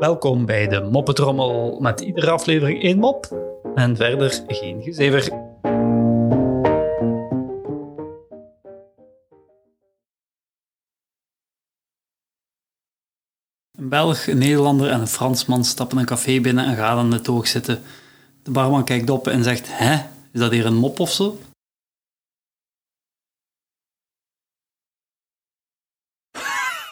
Welkom bij de Moppetrommel met iedere aflevering één mop en verder geen gezever. Een Belg, een Nederlander en een Fransman stappen een café binnen en gaan aan de toog zitten. De barman kijkt op en zegt: Hè, is dat hier een mop of zo?